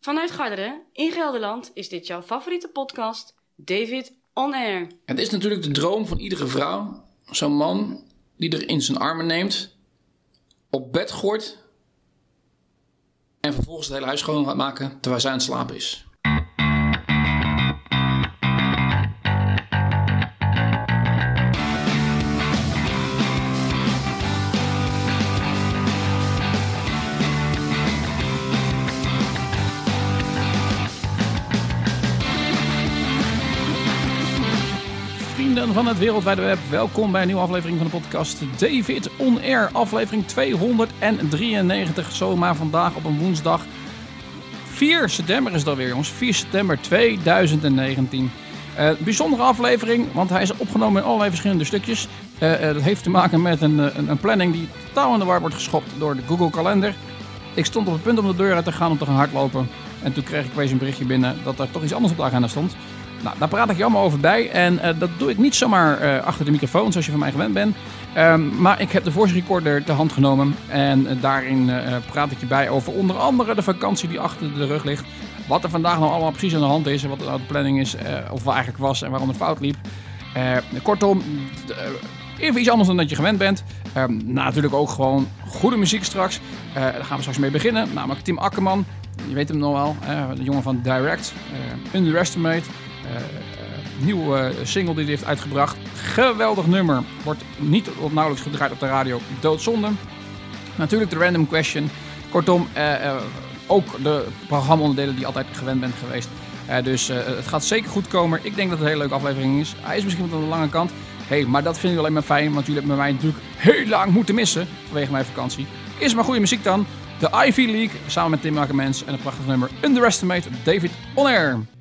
Vanuit Garderen in Gelderland is dit jouw favoriete podcast, David On Air. Het is natuurlijk de droom van iedere vrouw. Zo'n man die er in zijn armen neemt, op bed gooit en vervolgens het hele huis schoon gaat maken terwijl zij aan het slapen is. Van het wereldwijde web, welkom bij een nieuwe aflevering van de podcast David On Air, aflevering 293, zomaar vandaag op een woensdag. 4 september is dat weer jongens, 4 september 2019. Eh, bijzondere aflevering, want hij is opgenomen in allerlei verschillende stukjes. Eh, dat heeft te maken met een planning die totaal in de war wordt geschopt door de Google Kalender. Ik stond op het punt om de deur uit te gaan om te gaan hardlopen. En toen kreeg ik opeens een berichtje binnen dat er toch iets anders op de agenda stond. Nou, daar praat ik je allemaal over bij. En eh, dat doe ik niet zomaar eh, achter de microfoon, zoals je van mij gewend bent. Ehm, maar ik heb de voice recorder ter hand genomen. En eh, daarin praat ik je bij over onder andere de vakantie die achter de rug ligt. Wat er vandaag nou allemaal precies aan de hand is. En wat nou de planning is. of wat eigenlijk was en waarom het fout liep. Kortom, even iets anders dan dat je gewend bent. Ehm, natuurlijk ook gewoon goede muziek straks. Daar gaan we straks mee beginnen. Namelijk Tim Akkerman. Je weet hem nog wel. de jongen van Direct. Underestimate. Eh, eh, nieuwe single die hij heeft uitgebracht. Geweldig nummer. Wordt niet nauwelijks gedraaid op de radio. Doodzonde. Natuurlijk de random question. Kortom, eh, eh, ook de programmaonderdelen die je altijd gewend bent geweest. Eh, dus eh, het gaat zeker goed komen. Ik denk dat het een hele leuke aflevering is. Hij is misschien wat aan de lange kant. Hey, maar dat vind ik alleen maar fijn, want jullie hebben mij natuurlijk heel lang moeten missen vanwege mijn vakantie. Is maar goede muziek dan. De Ivy League samen met Tim Akkermans en een prachtig nummer Underestimate David On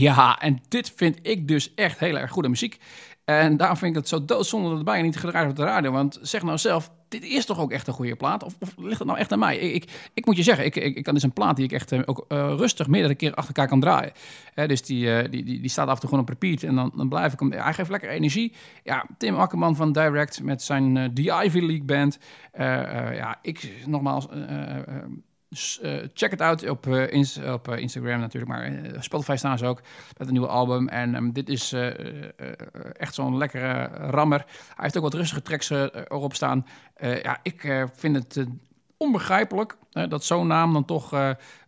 Ja, en dit vind ik dus echt heel erg goede muziek. En daarom vind ik het zo doodzonde dat het niet gedraaid wordt op de radio. Want zeg nou zelf, dit is toch ook echt een goede plaat? Of, ligt het nou echt aan mij? Ik, ik, moet je zeggen, ik, ik, ik kan dus een plaat die ik echt eh, ook eh, rustig meerdere keer achter elkaar kan draaien. Dus die, eh, die, die, die staat af en toe gewoon op repeat. En dan, dan blijf ik hem... Hij geeft lekker energie. Ja, Tim Akkerman van Direct met zijn The Ivy League Band. Ja, ik nogmaals... eh, eh, check het uit op, eh, op eh, Instagram natuurlijk, maar Spotify staan ze ook met een nieuwe album. En ehm, dit is echt zo'n lekkere rammer. Hij heeft ook wat rustige tracks erop staan. Ja, ik vind het onbegrijpelijk dat zo'n naam dan toch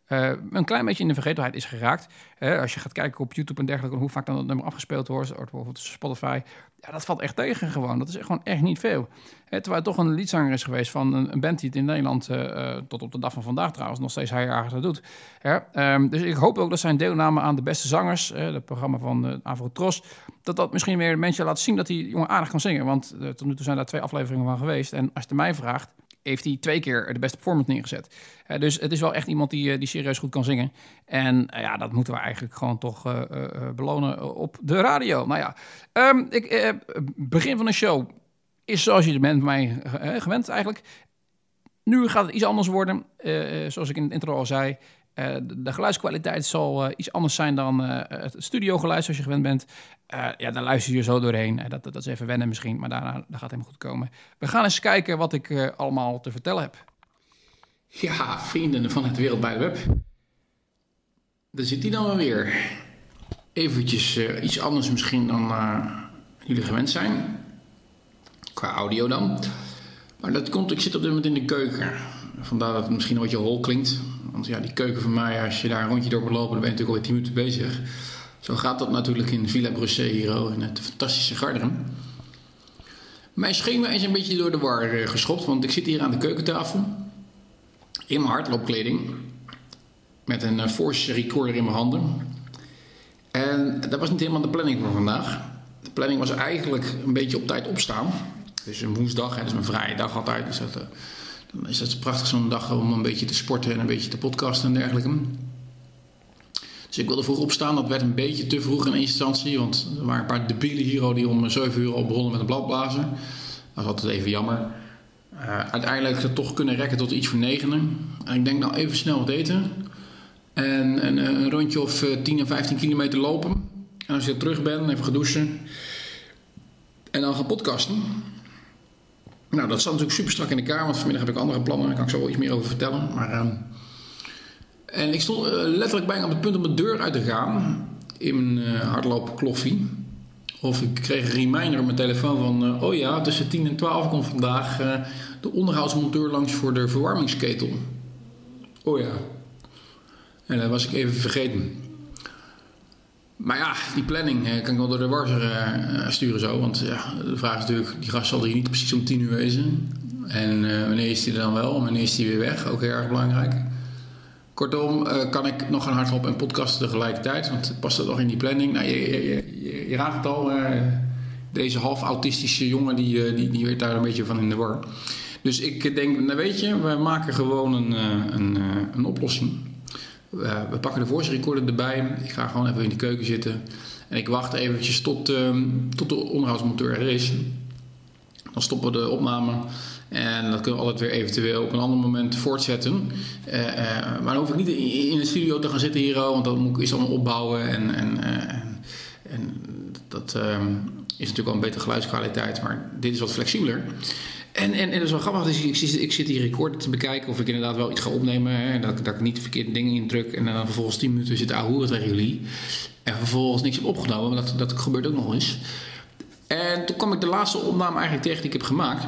een klein beetje in de vergetelheid is geraakt. Als je gaat kijken op YouTube en dergelijke, hoe vaak dan dat nummer afgespeeld wordt, bijvoorbeeld Spotify, ja, dat valt echt tegen gewoon. Dat is gewoon echt niet veel. Terwijl het toch een liedzanger is geweest van een, een band die het in Nederland, eh, eh, tot op de dag van vandaag trouwens, nog steeds ergens doet. Hè, ehm, dus ik hoop ook dat zijn deelname aan de beste zangers, eh, het programma van uh, Avrotros, dat dat misschien weer mensen laat zien dat die jongen aardig kan zingen. Want eh, tot nu toe zijn daar twee afleveringen van geweest. En als je mij vraagt, heeft hij twee keer de beste performance neergezet. Eh, dus het is wel echt iemand die, eh, die serieus goed kan zingen. En eh, ja, dat moeten we eigenlijk gewoon toch eh, eh, eh, belonen op de radio. Nou ja, ehm, ik, eh, begin van de show is zoals je bent mij eh, gewend eigenlijk. Nu gaat het iets anders worden. Eh, zoals ik in het intro al zei. eh, de, geluidskwaliteit zal iets anders zijn dan het studiogeluid zoals je gewend bent. Ja, daar luister je zo doorheen. Eh, dat, dat is even wennen misschien, maar daarna dat gaat helemaal goed komen. We gaan eens kijken wat ik allemaal te vertellen heb. Ja, vrienden van het Wereldwijde Web. Daar zit hij dan weer. Eventjes iets anders misschien dan jullie gewend zijn. Qua audio dan. Maar dat komt, ik zit op dit moment in de keuken. Vandaar dat het misschien een beetje hol klinkt. Want ja, die keuken van mij, als je daar een rondje door moet lopen, dan ben je natuurlijk alweer 10 minuten bezig. Zo gaat dat natuurlijk in Villa Brusset hier in het fantastische Garderen. Mijn schema is een beetje door de war eh, geschopt, want ik zit hier aan de keukentafel. In mijn hardloopkleding. Met een eh, Force recorder in mijn handen. En dat was niet helemaal de planning voor vandaag. De planning was eigenlijk een beetje op tijd opstaan. Dus een woensdag, hè, dat is mijn vrije dag altijd. Dus dat, eh, dan is dat prachtig zo'n dag om een beetje te sporten en een beetje te podcasten en dergelijke. Dus ik wilde vroeg opstaan. Dat werd een beetje te vroeg in instantie. Want er waren een paar debielen hier die om 7 uur al begonnen met een bladblazen. Dat was altijd even jammer. Uh, uiteindelijk het toch kunnen rekken tot iets voor negenen. En ik denk nou even snel wat eten. En een, een rondje of 10 en 15 kilometer lopen. En als je terug bent, even gaan douchen. En dan gaan podcasten. Nou, dat zat natuurlijk super strak in elkaar. Want vanmiddag heb ik andere plannen. Daar kan ik zo wel iets meer over vertellen. Maar... Uh, en ik stond uh, letterlijk bijna op het punt om de deur uit te gaan in mijn uh, hardloopkloffie. Of ik kreeg een reminder op mijn telefoon van... Uh, oh ja, tussen 10 en 12 komt vandaag eh, de onderhoudsmonteur langs voor de verwarmingsketel. Oh ja. En dat was ik even vergeten. Maar ja, die planning eh, kan ik wel door de war uh, sturen zo. Want ja, de vraag is natuurlijk, die gast zal hier niet precies om 10 uur wezen. En uh, wanneer is hij er dan wel? Wanneer is hij weer weg? Ook heel erg belangrijk. Kortom, kan ik nog gaan hardlopen en podcasten tegelijkertijd? Want past dat nog in die planning. Nou, je, je, je, het al. Deze half autistische jongen, die, die, die werd daar een beetje van in de war. Dus ik denk, nou weet je, we maken gewoon een, een, een oplossing. We pakken de voice recorder erbij. Ik ga gewoon even in de keuken zitten. En ik wacht eventjes tot, tot de onderhoudsmonteur er is. Dan stoppen we de opname. En dat kunnen we altijd weer eventueel op een ander moment voortzetten. Uh, maar dan hoef ik niet in, in de studio te gaan zitten hier, want dat moet ik is allemaal opbouwen. En, en, en dat is natuurlijk wel een betere geluidskwaliteit, maar dit is wat flexibeler. En, en, en dat is wel grappig, dus ik, ik, zit die recorder te bekijken of ik inderdaad wel iets ga opnemen. Hè, dat, dat ik niet de verkeerde dingen indruk en dan vervolgens 10 minuten zit ahoeren tegen jullie. En vervolgens niks heb opgenomen, maar dat, dat gebeurt ook nog eens. En toen kwam ik de laatste opname eigenlijk tegen die ik heb gemaakt.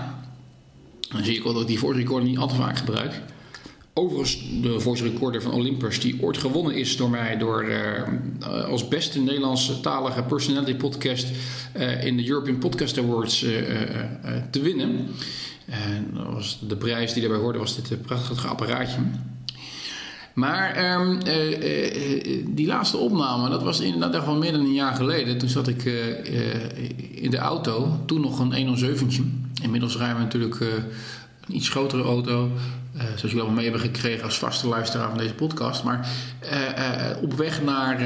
Dan zie ik wel dat ik die voice recorder niet al te vaak gebruik. Overigens, de voice recorder van Olympus, die ooit gewonnen is door mij door uh, als beste Nederlandstalige personality podcast uh, in de European Podcast Awards te winnen. En was de prijs die daarbij hoorde, was dit prachtige apparaatje. Maar um, die laatste opname, dat was inderdaad wel meer dan een jaar geleden. Toen zat ik in de auto, toen nog een 107'tje. Inmiddels rijden we natuurlijk een iets grotere auto. eh, zoals jullie allemaal mee hebben gekregen als vaste luisteraar van deze podcast. Maar eh, eh, op weg naar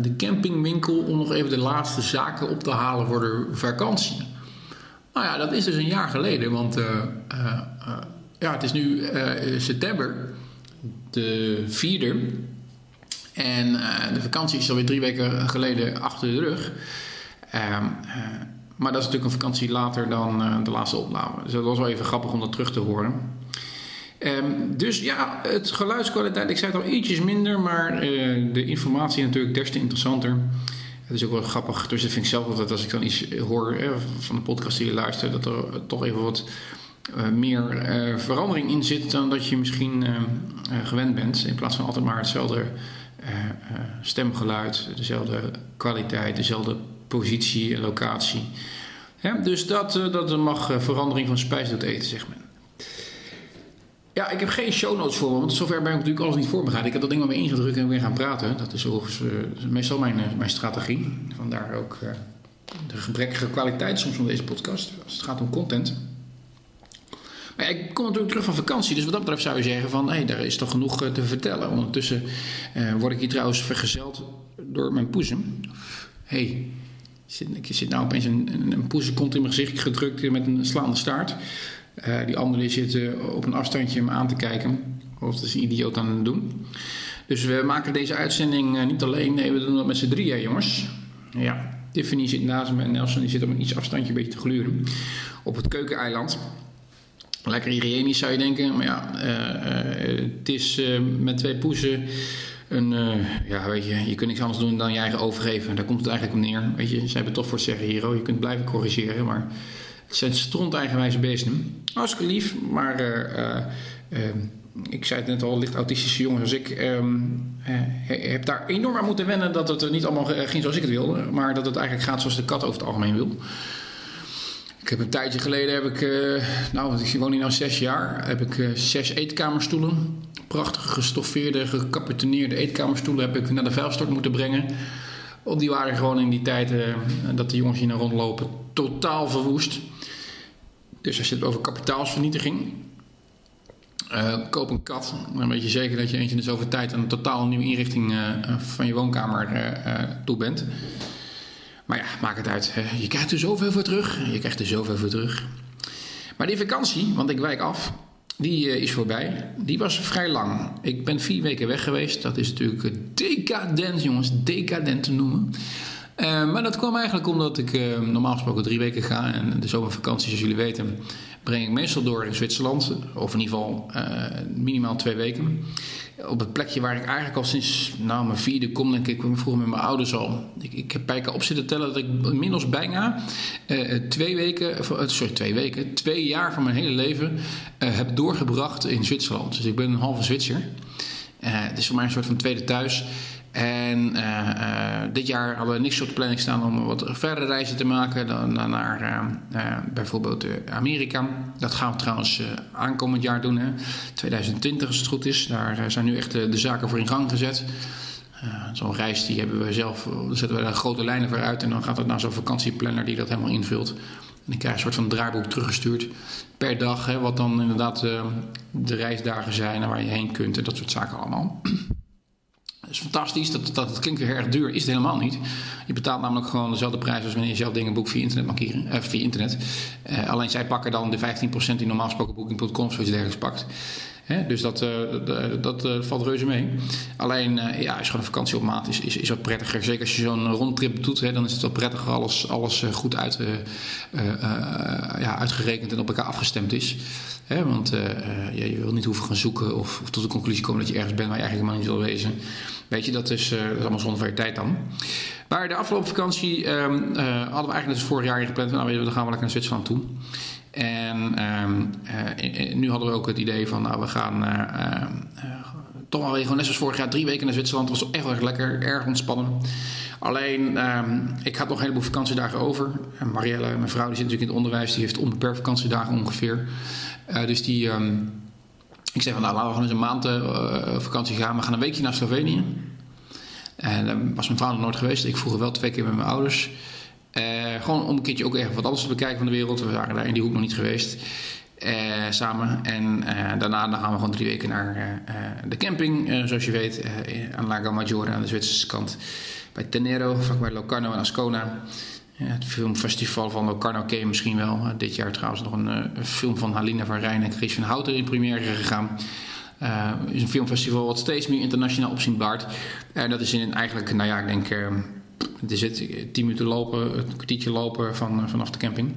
de campingwinkel om nog even de laatste zaken op te halen voor de vakantie. Nou ja, dat is dus een jaar geleden, want ja, het is nu september, de vierde. En de vakantie is alweer drie weken geleden achter de rug. Ehm, eh, maar dat is natuurlijk een vakantie later dan eh, de laatste opname. Dus dat was wel even grappig om dat terug te horen. Ehm, dus ja, het geluidskwaliteit, ik zei het al ietsjes minder, maar eh, de informatie natuurlijk des te interessanter. Het is ook wel grappig, dus dat vind ik zelf altijd als ik dan iets hoor eh, van de podcast die je luistert, dat er toch even wat meer verandering in zit dan dat je misschien gewend bent. In plaats van altijd maar hetzelfde stemgeluid, dezelfde kwaliteit, dezelfde positie en locatie. Dus dat, eh, dat mag eh, verandering van spijs tot eten, zegt men. Ja, ik heb geen show notes voor me, want zover ben ik natuurlijk alles niet voorbereid. Ik heb dat ding maar weer ingedrukt en weer gaan praten. Dat is overigens eh, meestal mijn, mijn strategie. Vandaar ook de gebrekkige kwaliteit soms van deze podcast, als het gaat om content. Maar ik kom natuurlijk terug van vakantie, dus wat dat betreft zou je zeggen van... hé, daar is toch genoeg te vertellen. Ondertussen word ik hier trouwens vergezeld door mijn poezem. Hé, hey, ik zit nou opeens een, een, een poezenkont in mijn gezicht gedrukt met een slaande staart. Eh, die andere die zit eh, op een afstandje me aan te kijken. Of dat is een idioot aan het doen. Dus we maken deze uitzending eh, niet alleen. Nee, we doen dat met z'n drieën, jongens. Ja, Tiffany zit naast me en Nelson die zit op een iets afstandje een beetje te gluren. Op het keukeneiland. Lekker hygiënisch zou je denken. Maar ja, eh, het is met twee poezen... Een, eh, ja, weet je, je kunt niks anders doen dan je eigen overgeven. Daar komt het eigenlijk op neer. Weet je, ze hebben toch voor het zeggen hier. Je kunt blijven corrigeren, maar het zijn stront eigenwijze beesten. Hartstikke lief, maar eh, eh, eh, ik zei het net al, licht autistische jongens als ik ehm, eh, heb daar enorm aan moeten wennen dat het niet allemaal ging zoals ik het wilde, maar dat het eigenlijk gaat zoals de kat over het algemeen wil. Ik heb een tijdje geleden heb ik, eh, nou, want ik woon hier nou zes jaar, heb ik eh, zes eetkamerstoelen. Prachtige gestoffeerde, gecaputoneerde eetkamerstoelen heb ik naar de vuilstort moeten brengen. Want die waren gewoon in die tijd eh, dat de jongens hier naar rondlopen totaal verwoest. Dus als je het over kapitaalsvernietiging. koop een kat. Dan weet je zeker dat je eentje in de zoveel tijd aan een totaal nieuwe inrichting van je woonkamer toe bent. Maar ja, maakt het uit. Je krijgt er zoveel voor terug. Je krijgt er zoveel voor terug. Maar die vakantie, want ik wijk af, die eh, is voorbij. Die was vrij lang. Ik ben vier weken weg geweest. Dat is natuurlijk eh, decadent, jongens. Decadent te noemen. Eh, maar dat kwam eigenlijk omdat ik eh, normaal gesproken drie weken ga. En de zomervakantie, zoals jullie weten, breng ik meestal door in Zwitserland. Of in ieder geval eh, minimaal twee weken. Op het plekje waar ik eigenlijk al sinds nou, mijn vierde kom, denk ik, vroeger met mijn ouders al. Ik, ik heb bij op zitten tellen dat ik inmiddels bijna twee weken, sorry, twee weken, twee jaar van mijn hele leven heb doorgebracht in Zwitserland. Dus ik ben een halve Zwitser. Het is voor mij een soort van tweede thuis. En eh, eh, dit jaar hadden we niks op de planning staan om wat verdere reizen te maken dan, naar eh, bijvoorbeeld Amerika. Dat gaan we trouwens aankomend jaar doen, hè. 2020 als het goed is. Daar zijn nu echt de, zaken voor in gang gezet. Zo'n reis die hebben we zelf, zetten we daar grote lijnen voor uit en dan gaat het naar zo'n vakantieplanner die dat helemaal invult. En dan krijg een soort van draaiboek teruggestuurd per dag, hè, wat dan inderdaad de reisdagen zijn en waar je heen kunt en dat soort zaken allemaal. Is fantastisch. Dat, dat, dat klinkt weer erg duur. Is het helemaal niet. Je betaalt namelijk gewoon dezelfde prijs als wanneer je zelf dingen boekt via internet. eh, via internet. Eh, alleen zij pakken dan de 15% die normaal gesproken booking.com zoiets dergelijks pakt. Dus dat, eh, dat, dat eh, valt reuze mee. Alleen, eh, ja, je gewoon een vakantie op maat is, is, is wat prettiger. Zeker als je zo'n rondtrip doet, dan is het wat prettiger alles, alles eh, goed uit, eh, eh, eh, ja, uitgerekend en op elkaar afgestemd is. Want eh, eh, ja, je wil niet hoeven gaan zoeken of, of tot de conclusie komen dat je ergens bent waar je eigenlijk helemaal niet wil wezen. Weet je, dat is, eh, allemaal zonder van je tijd dan. Maar de afgelopen vakantie ehm, eh, hadden we eigenlijk dus vorig jaar gepland. Nou, je, dan gaan we lekker naar Zwitserland toe. En ehm, eh, nu hadden we ook het idee van, nou, we gaan toch wel gewoon net zoals vorig jaar drie weken naar Zwitserland. Dat was echt wel lekker, erg ontspannen. Alleen, ehm, ik had nog een heleboel vakantiedagen over. En Marielle, mijn vrouw, die zit natuurlijk in het onderwijs. Die heeft onbeperkt vakantiedagen ongeveer. Dus die... ik zei van, nou, laten we gewoon eens een maand eh, vakantie gaan. We gaan een weekje naar Slovenië. En daar was mijn nog nooit geweest. Ik vroeger wel twee keer met mijn ouders. Eh, gewoon om een keertje ook even wat anders te bekijken van de wereld. We waren daar in die hoek nog niet geweest. eh, samen. En eh, daarna dan gaan we gewoon drie weken naar eh, eh, de camping, eh, zoals je weet, eh, aan Lago Maggiore aan de Zwitserse kant. Bij Tenero, vlakbij Locarno en Ascona. Het filmfestival van Locarno ken misschien wel. Eh, dit jaar trouwens nog een, eh, een film van Halina van Rijn en Chris van Houten in première gegaan. Eh, Het is een filmfestival wat steeds meer internationaal opzien baart. En dat is in eigenlijk, nou ja, ik denk... eh, het is het, 10 minuten lopen, een kwartiertje lopen van, vanaf de camping.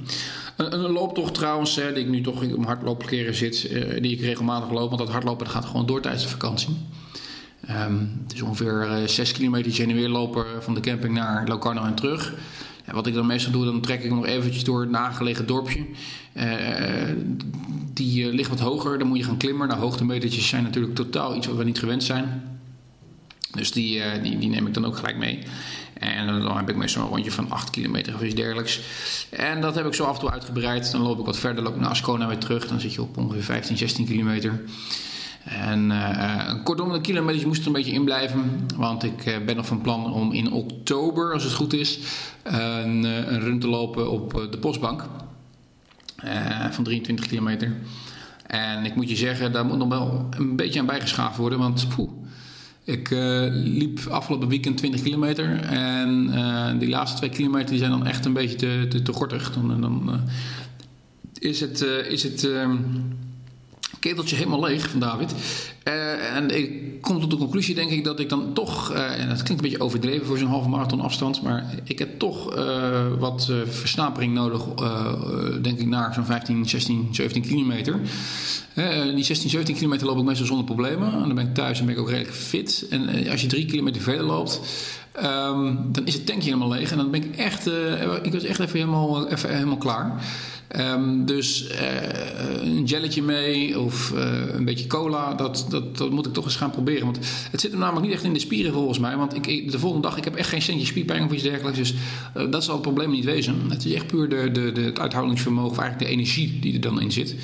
Een, een looptocht trouwens, die ik nu toch op hardloopkleren zit, eh, die ik regelmatig loop. Want dat hardlopen dat gaat gewoon door tijdens de vakantie. Ehm, het is ongeveer eh 6 kilometer heen en weer lopen van de camping naar Locarno en terug. Wat ik dan meestal doe, dan trek ik nog eventjes door het nagelegen dorpje. Eh, die eh, ligt wat hoger, dan moet je gaan klimmen. Nou, hoogtemetertjes zijn natuurlijk totaal iets wat we niet gewend zijn. Dus die, eh, die, die neem ik dan ook gelijk mee. En dan heb ik meestal een rondje van 8 kilometer of iets dergelijks. En dat heb ik zo af en toe uitgebreid. Dan loop ik wat verder, loop ik naar Ascona weer terug. Dan zit je op ongeveer 15, 16 kilometer. En eh, kortom, de kilometers moesten er een beetje in blijven. Want ik eh, ben nog van plan om in oktober, als het goed is, een, een run te lopen op de postbank. Van 23 kilometer. En ik moet je zeggen, daar moet nog wel een beetje aan bijgeschaafd worden. Want poeh, ik liep afgelopen weekend 20 kilometer. En die laatste twee kilometer die zijn dan echt een beetje te, te, gortig. Dan, dan is het, is het ehm, keteltje helemaal leeg van David. Eh, en ik kom tot de conclusie, denk ik, dat ik dan toch, eh, en dat klinkt een beetje overdreven voor zo'n halve marathon afstand, maar ik heb toch eh, wat versnapering nodig, denk ik, naar zo'n 15, 16, 17 kilometer. Die 16, 17 kilometer loop ik meestal zonder problemen. En dan ben ik thuis en ben ik ook redelijk fit. En als je drie kilometer verder loopt, ehm, dan is het tankje helemaal leeg. En dan ben ik echt, ik was echt even helemaal, even helemaal klaar. Ehm, dus eh, een jelletje mee of eh, een beetje cola, dat, dat, dat moet ik toch eens gaan proberen. Want het zit hem namelijk niet echt in de spieren volgens mij. Want ik, de volgende dag, ik heb echt geen centje spierpijn of iets dergelijks. Dus eh, dat zal het probleem niet wezen. Het is echt puur de, de, de, het uithoudingsvermogen, of eigenlijk de energie die er dan in zit.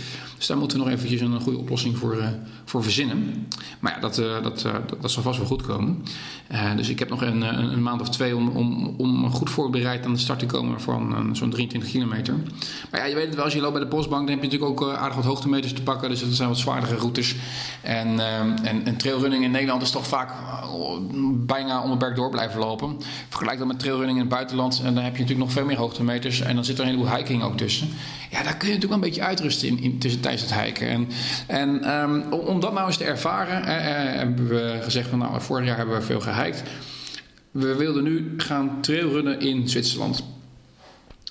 Dus daar moeten we nog eventjes een goede oplossing voor, eh, voor verzinnen. Maar ja, dat, eh, dat, eh, dat, dat zal vast wel goed komen. Dus ik heb nog een, een, maand of twee om, om, om goed voorbereid aan de start te komen van zo'n 23 kilometer. Maar ja, je weet het wel, als je loopt bij de postbank, dan heb je natuurlijk ook aardig wat hoogtemeters te pakken. Dus dat zijn wat zwaardere routes. En, en, en trailrunning in Nederland is toch vaak bijna onbeperkt door blijven lopen. Vergelijk dat met trailrunning in het buitenland. En dan heb je natuurlijk nog veel meer hoogtemeters. En dan zit er een heleboel hiking ook tussen. Ja, daar kun je natuurlijk wel een beetje uitrusten in, in, tussen, tijdens het hiken. En, en ehm, om, dat nou eens te ervaren, eh, hebben we gezegd van nou, vorig jaar hebben we veel gehiked. We wilden nu gaan trailrunnen in Zwitserland.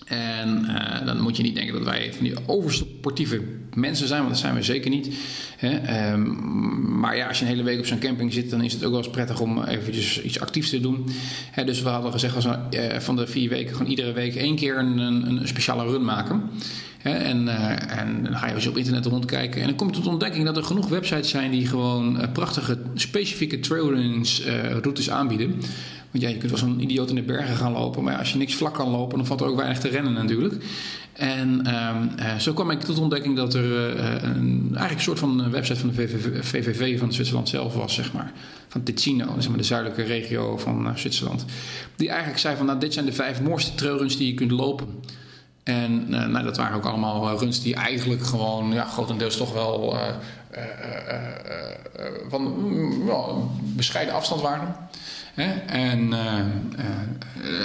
En eh, dan moet je niet denken dat wij van die oversportieve mensen zijn, want dat zijn we zeker niet. Hè? Ehm, maar ja, als je een hele week op zo'n camping zit, dan is het ook wel eens prettig om eventjes iets actiefs te doen. Hè, dus we hadden gezegd, als we, eh, van de vier weken gewoon iedere week één keer een, een speciale run maken. En, eh, en dan ga je op internet rondkijken. En dan kom je tot de ontdekking dat er genoeg websites zijn die gewoon eh, prachtige, specifieke trailrunnings-routes aanbieden. Want ja, je kunt wel zo'n idioot in de bergen gaan lopen. Maar ja, als je niks vlak kan lopen, dan valt er ook weinig te rennen natuurlijk. En ehm, eh, zo kwam ik tot de ontdekking dat er eh, een, eigenlijk een soort van website van de VVV, van Zwitserland zelf was, zeg maar. Van Ticino, maar de zuidelijke regio van eh, Zwitserland. Die eigenlijk zei van, nou, dit zijn de vijf mooiste trailruns die je kunt lopen. En eh, nou, dat waren ook allemaal eh, runs die eigenlijk gewoon ja, grotendeels toch wel eh, van mm, bescheiden afstand waren. Hè? En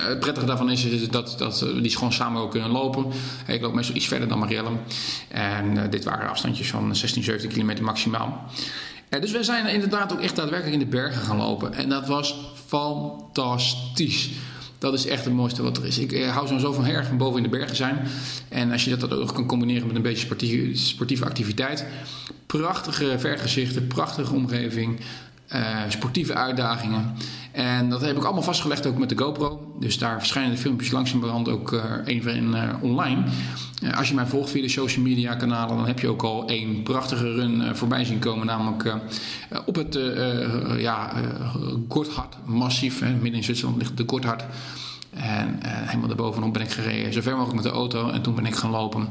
het prettige daarvan is, dat, dat die gewoon samen ook kunnen lopen. Ik loop meestal iets verder dan Marielle. En dit waren afstandjes van 16, 17 kilometer maximaal. Eh, dus we zijn inderdaad ook echt daadwerkelijk in de bergen gaan lopen. En dat was fantastisch. Dat is echt het mooiste wat er is. Ik eh, hou zo van erg van boven in de bergen zijn. En als je dat ook kan combineren met een beetje sportieve, sportieve activiteit. Prachtige vergezichten, prachtige omgeving. Eh, sportieve uitdagingen. En dat heb ik allemaal vastgelegd ook met de GoPro. Dus daar verschijnen de filmpjes langzamerhand ook voor één eh, online. Eh, als je mij volgt via de social media kanalen, dan heb je ook al één prachtige run eh, voorbij zien komen. Namelijk op het ja, massief. Midden in Zwitserland ligt de Gotthard. En helemaal daarbovenop ben ik gereden, zo ver mogelijk met de auto. En toen ben ik gaan lopen.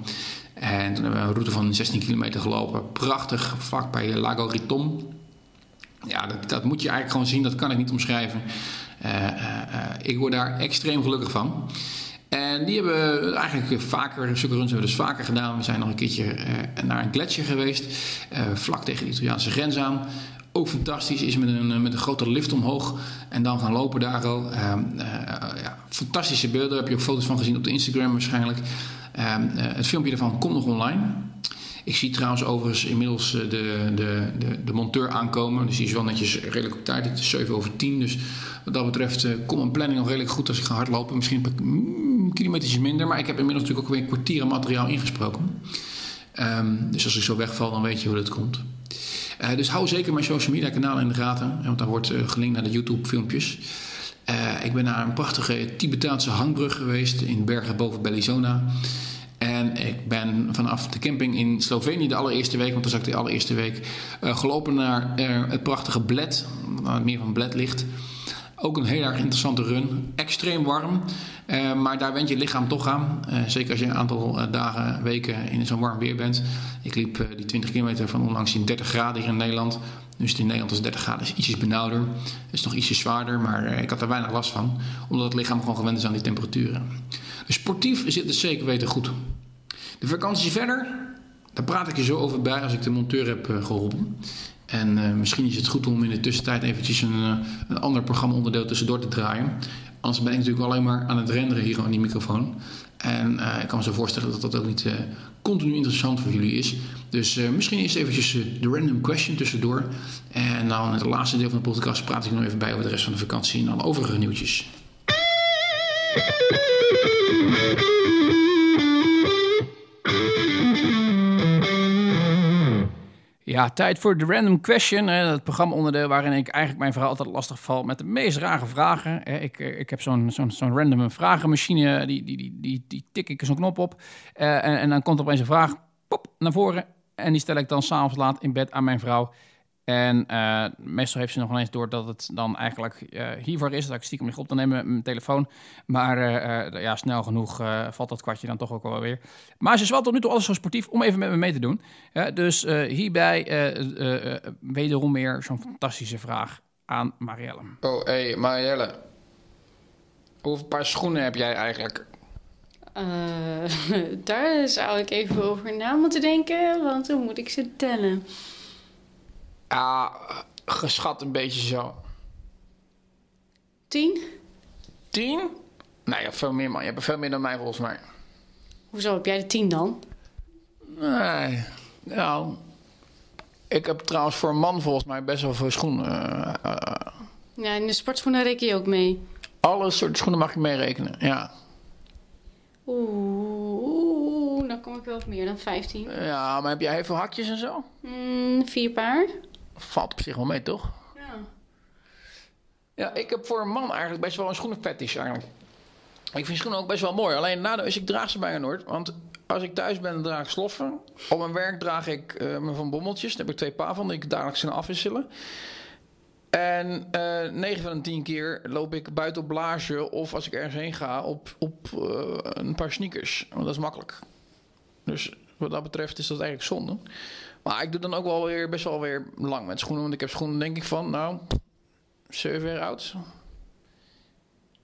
En toen hebben we een route van 16 kilometer gelopen. Prachtig, vlak bij Lago Riton. Ja, dat, dat moet je eigenlijk gewoon zien. Dat kan ik niet omschrijven. Eh, eh, eh, ik word daar extreem gelukkig van. En die hebben we eigenlijk vaker, zulke runs hebben we dus vaker gedaan. We zijn nog een keertje naar een gletsjer geweest, vlak tegen de Italiaanse grens aan. Ook fantastisch, is met een, met een grote lift omhoog en dan gaan lopen daar al. Ehm, eh, ja, fantastische beelden, daar heb je ook foto's van gezien op de Instagram waarschijnlijk. Ehm, eh, het filmpje daarvan komt nog online. Ik zie trouwens overigens inmiddels eh, de, de, de, de monteur aankomen. Dus die is wel netjes redelijk op tijd. Het is 7 over 10. Dus wat dat betreft eh, komt mijn planning nog redelijk goed als ik ga hardlopen. Misschien een mm, kilometers minder. Maar ik heb inmiddels natuurlijk ook weer een kwartier materiaal ingesproken. Ehm, dus als ik zo wegval, dan weet je hoe dat komt. Eh, dus hou zeker mijn social media kanalen in de gaten. Want daar wordt eh, gelinkt naar de YouTube filmpjes. Eh, ik ben naar een prachtige Tibetaanse hangbrug geweest in bergen boven Bellizona. En ik ben vanaf de camping in Slovenië de allereerste week, want toen zat ik de allereerste week, eh, gelopen naar eh, het prachtige Bled, waar het meer van Bled ligt. Ook een heel erg interessante run. Extreem warm, eh, maar daar went je lichaam toch aan. Eh, zeker als je een aantal eh, dagen, weken in zo'n warm weer bent. Ik liep die 20 kilometer van onlangs in 30 graden hier in Nederland. Dus in Nederland is 30 graden is ietsjes benauwder. Is nog ietsjes zwaarder, maar ik had er weinig last van. Omdat het lichaam gewoon gewend is aan die temperaturen. Dus sportief zit het zeker weten goed. De vakantie verder, daar praat ik je zo over bij als ik de monteur heb eh, geholpen. En eh, misschien is het goed om in de tussentijd eventjes een, eh, een ander programmaonderdeel tussendoor te draaien. Anders ben ik natuurlijk alleen maar aan het renderen hier aan die microfoon. En eh, ik kan me zo voorstellen dat dat ook niet continu interessant voor jullie is. Dus misschien eerst eventjes de random question tussendoor. En dan in het laatste deel van de podcast praat ik nog even bij over de rest van de vakantie en alle overige nieuwtjes. Ja, tijd voor de Random Question. Het programma-onderdeel waarin ik eigenlijk mijn verhaal altijd lastig val met de meest rare vragen. Ik, eh, ik heb zo'n zo'n zo'n random vragenmachine, die, die, die, die, die tik ik zo'n knop op. Eh, en, en dan komt opeens een vraag pop, naar voren. En die stel ik dan s'avonds laat in bed aan mijn vrouw. En eh, meestal heeft ze nog ineens door dat het dan eigenlijk eh, hiervoor is. Dat ik stiekem lig op te nemen met mijn telefoon. Maar eh, eh, ja, snel genoeg eh, valt dat kwartje dan toch ook wel weer. Maar ze is wel tot nu toe alles zo sportief om even met me mee te doen. Ja, dus eh, hierbij eh, eh, eh, wederom weer zo'n fantastische vraag aan Marielle. Oh, hé, hey, Marielle. Hoeveel paar schoenen heb jij eigenlijk? Eh, daar zou ik even over na moeten denken, want dan moet ik ze tellen. Ja, geschat een beetje zo. Tien? Tien? Nee, ja, veel meer man. Je hebt veel meer dan mij volgens mij. Hoezo heb jij de tien dan? Nee, nou... Ik heb trouwens voor een man volgens mij best wel veel schoenen. Eh, eh, Ja, in de sportschoenen reken je ook mee. alle soorten schoenen mag je meerekenen, ja. Oeh, oeh, dan kom ik wel op meer dan 15. Ja, maar heb jij heel veel hakjes en zo? Mm, vier paar. Valt op zich wel mee, toch? Ja. Ja, ik heb voor een man eigenlijk best wel een schoenenfetish eigenlijk. Ik vind schoenen ook best wel mooi. Alleen nadeel is, ik draag ze bijna nooit. Want als ik thuis ben, draag ik sloffen. Op mijn werk draag ik eh me van bommeltjes. Daar heb ik twee paar van die ik dagelijks kan afwisselen. En eh 9 van de 10 keer loop ik buiten op blage of als ik ergens heen ga op, op eh, een paar sneakers. Want dat is makkelijk. Dus wat dat betreft is dat eigenlijk zonde. Maar ik doe dan ook wel weer best wel weer lang met schoenen. Want ik heb schoenen denk ik van, nou, 7 jaar oud.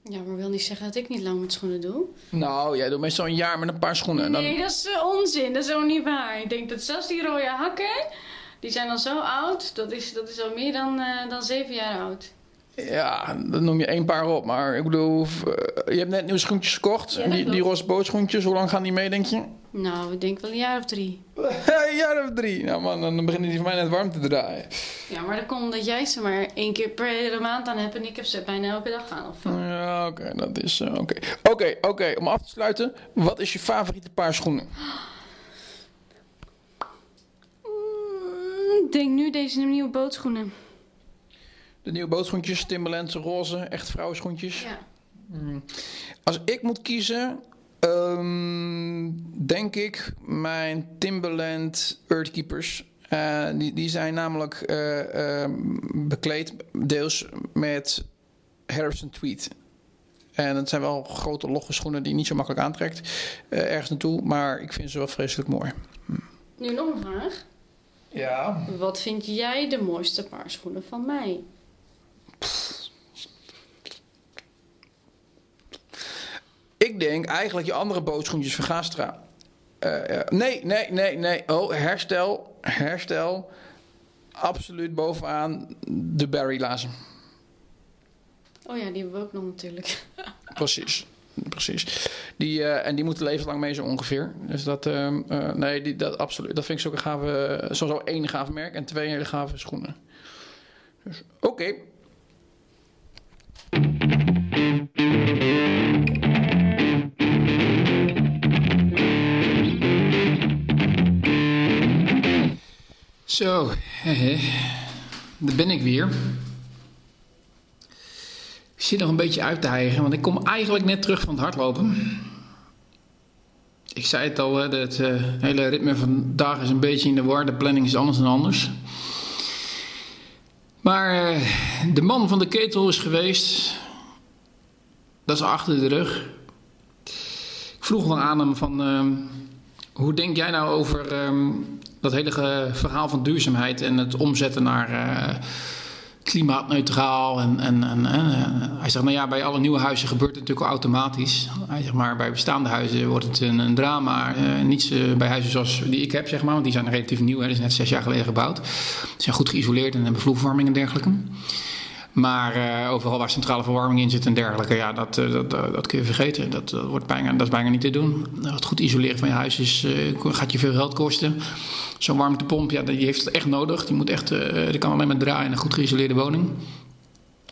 Ja, maar wil niet zeggen dat ik niet lang met schoenen doe. Nou, jij doet meestal een jaar met een paar schoenen. En dan, Nee, dat is eh, onzin. Dat is ook niet waar. Ik denk dat zelfs die rode hakken, die zijn al zo oud. Dat is, dat is al meer dan, eh, dan zeven jaar oud. Ja, dan noem je één paar op. Maar ik bedoel, eh, je hebt net nieuwe schoentjes gekocht. Ja, die, die roze bootschoentjes, hoe lang gaan die mee, denk je? Nou, ik denk wel een jaar of drie. een jaar of drie. Nou man, dan beginnen die voor mij net warm te draaien. Ja, maar dat komt omdat jij ze maar één keer per maand aan hebt en ik heb ze bijna elke dag aan. Of... Ja, oké, dat is... eh, Oké, oké, oké. Om af te sluiten, wat is je favoriete paar schoenen? Mm, ik denk nu deze nieuwe bootschoenen. De nieuwe bootschoentjes, Timberland, roze, echt vrouwenschoentjes. Ja. Als ik moet kiezen, ehm, denk ik mijn Timberland Earthkeepers. Eh, die, die zijn namelijk eh, ehm, bekleed deels met Harrison Tweed. En het zijn wel grote logge schoenen die je niet zo makkelijk aantrekt eh, ergens naartoe. Maar ik vind ze wel vreselijk mooi. Nu nog een vraag. Ja. Wat vind jij de mooiste paar schoenen van mij? Ik ik denk eigenlijk je andere bootschoentjes van Gastra. Eh, eh, nee, nee, nee, nee. Oh, herstel, herstel. Absoluut bovenaan de Barry lazen. Oh ja, die hebben we ook nog natuurlijk. Precies. Precies. Die, eh, en die moeten levenslang mee zo ongeveer. Dus dat, ehm, eh, nee, die, dat absoluut. Dat vind ik zo'n gave, eh, sowieso één gaaf merk en twee hele gave schoenen. Dus, oké. Zo, hehe. daar ben ik weer. Ik zit nog een beetje uit te hijgen, want ik kom eigenlijk net terug van het hardlopen. Ik zei het al, hè, het eh, hele ritme van vandaag is een beetje in de war. De planning is anders dan anders. Maar eh, de man van de ketel is geweest. Dat is achter de rug. Ik vroeg dan aan hem van... ehm, hoe denk jij nou over ehm, dat hele verhaal van duurzaamheid... en het omzetten naar... eh, klimaatneutraal. En, en, en, eh, hij zegt, nou ja, bij alle nieuwe huizen gebeurt het natuurlijk automatisch. Hij zegt, maar bij bestaande huizen wordt het een, een drama. Eh, niet bij huizen zoals die ik heb, zeg maar, want die zijn relatief nieuw. Hè, die zijn net zes jaar geleden gebouwd. Ze zijn goed geïsoleerd en hebben vloerverwarming en dergelijke. Maar eh, overal waar centrale verwarming in zit en dergelijke, ja, dat, eh, dat, dat, dat kun je vergeten. Dat, dat, wordt bijna, dat is bijna niet te doen. Het goed isoleren van je huis is, eh, gaat je veel geld kosten. Zo'n warmtepomp, ja, die heeft het echt nodig. Die, moet echt, eh, die kan alleen maar draaien in een goed geïsoleerde woning.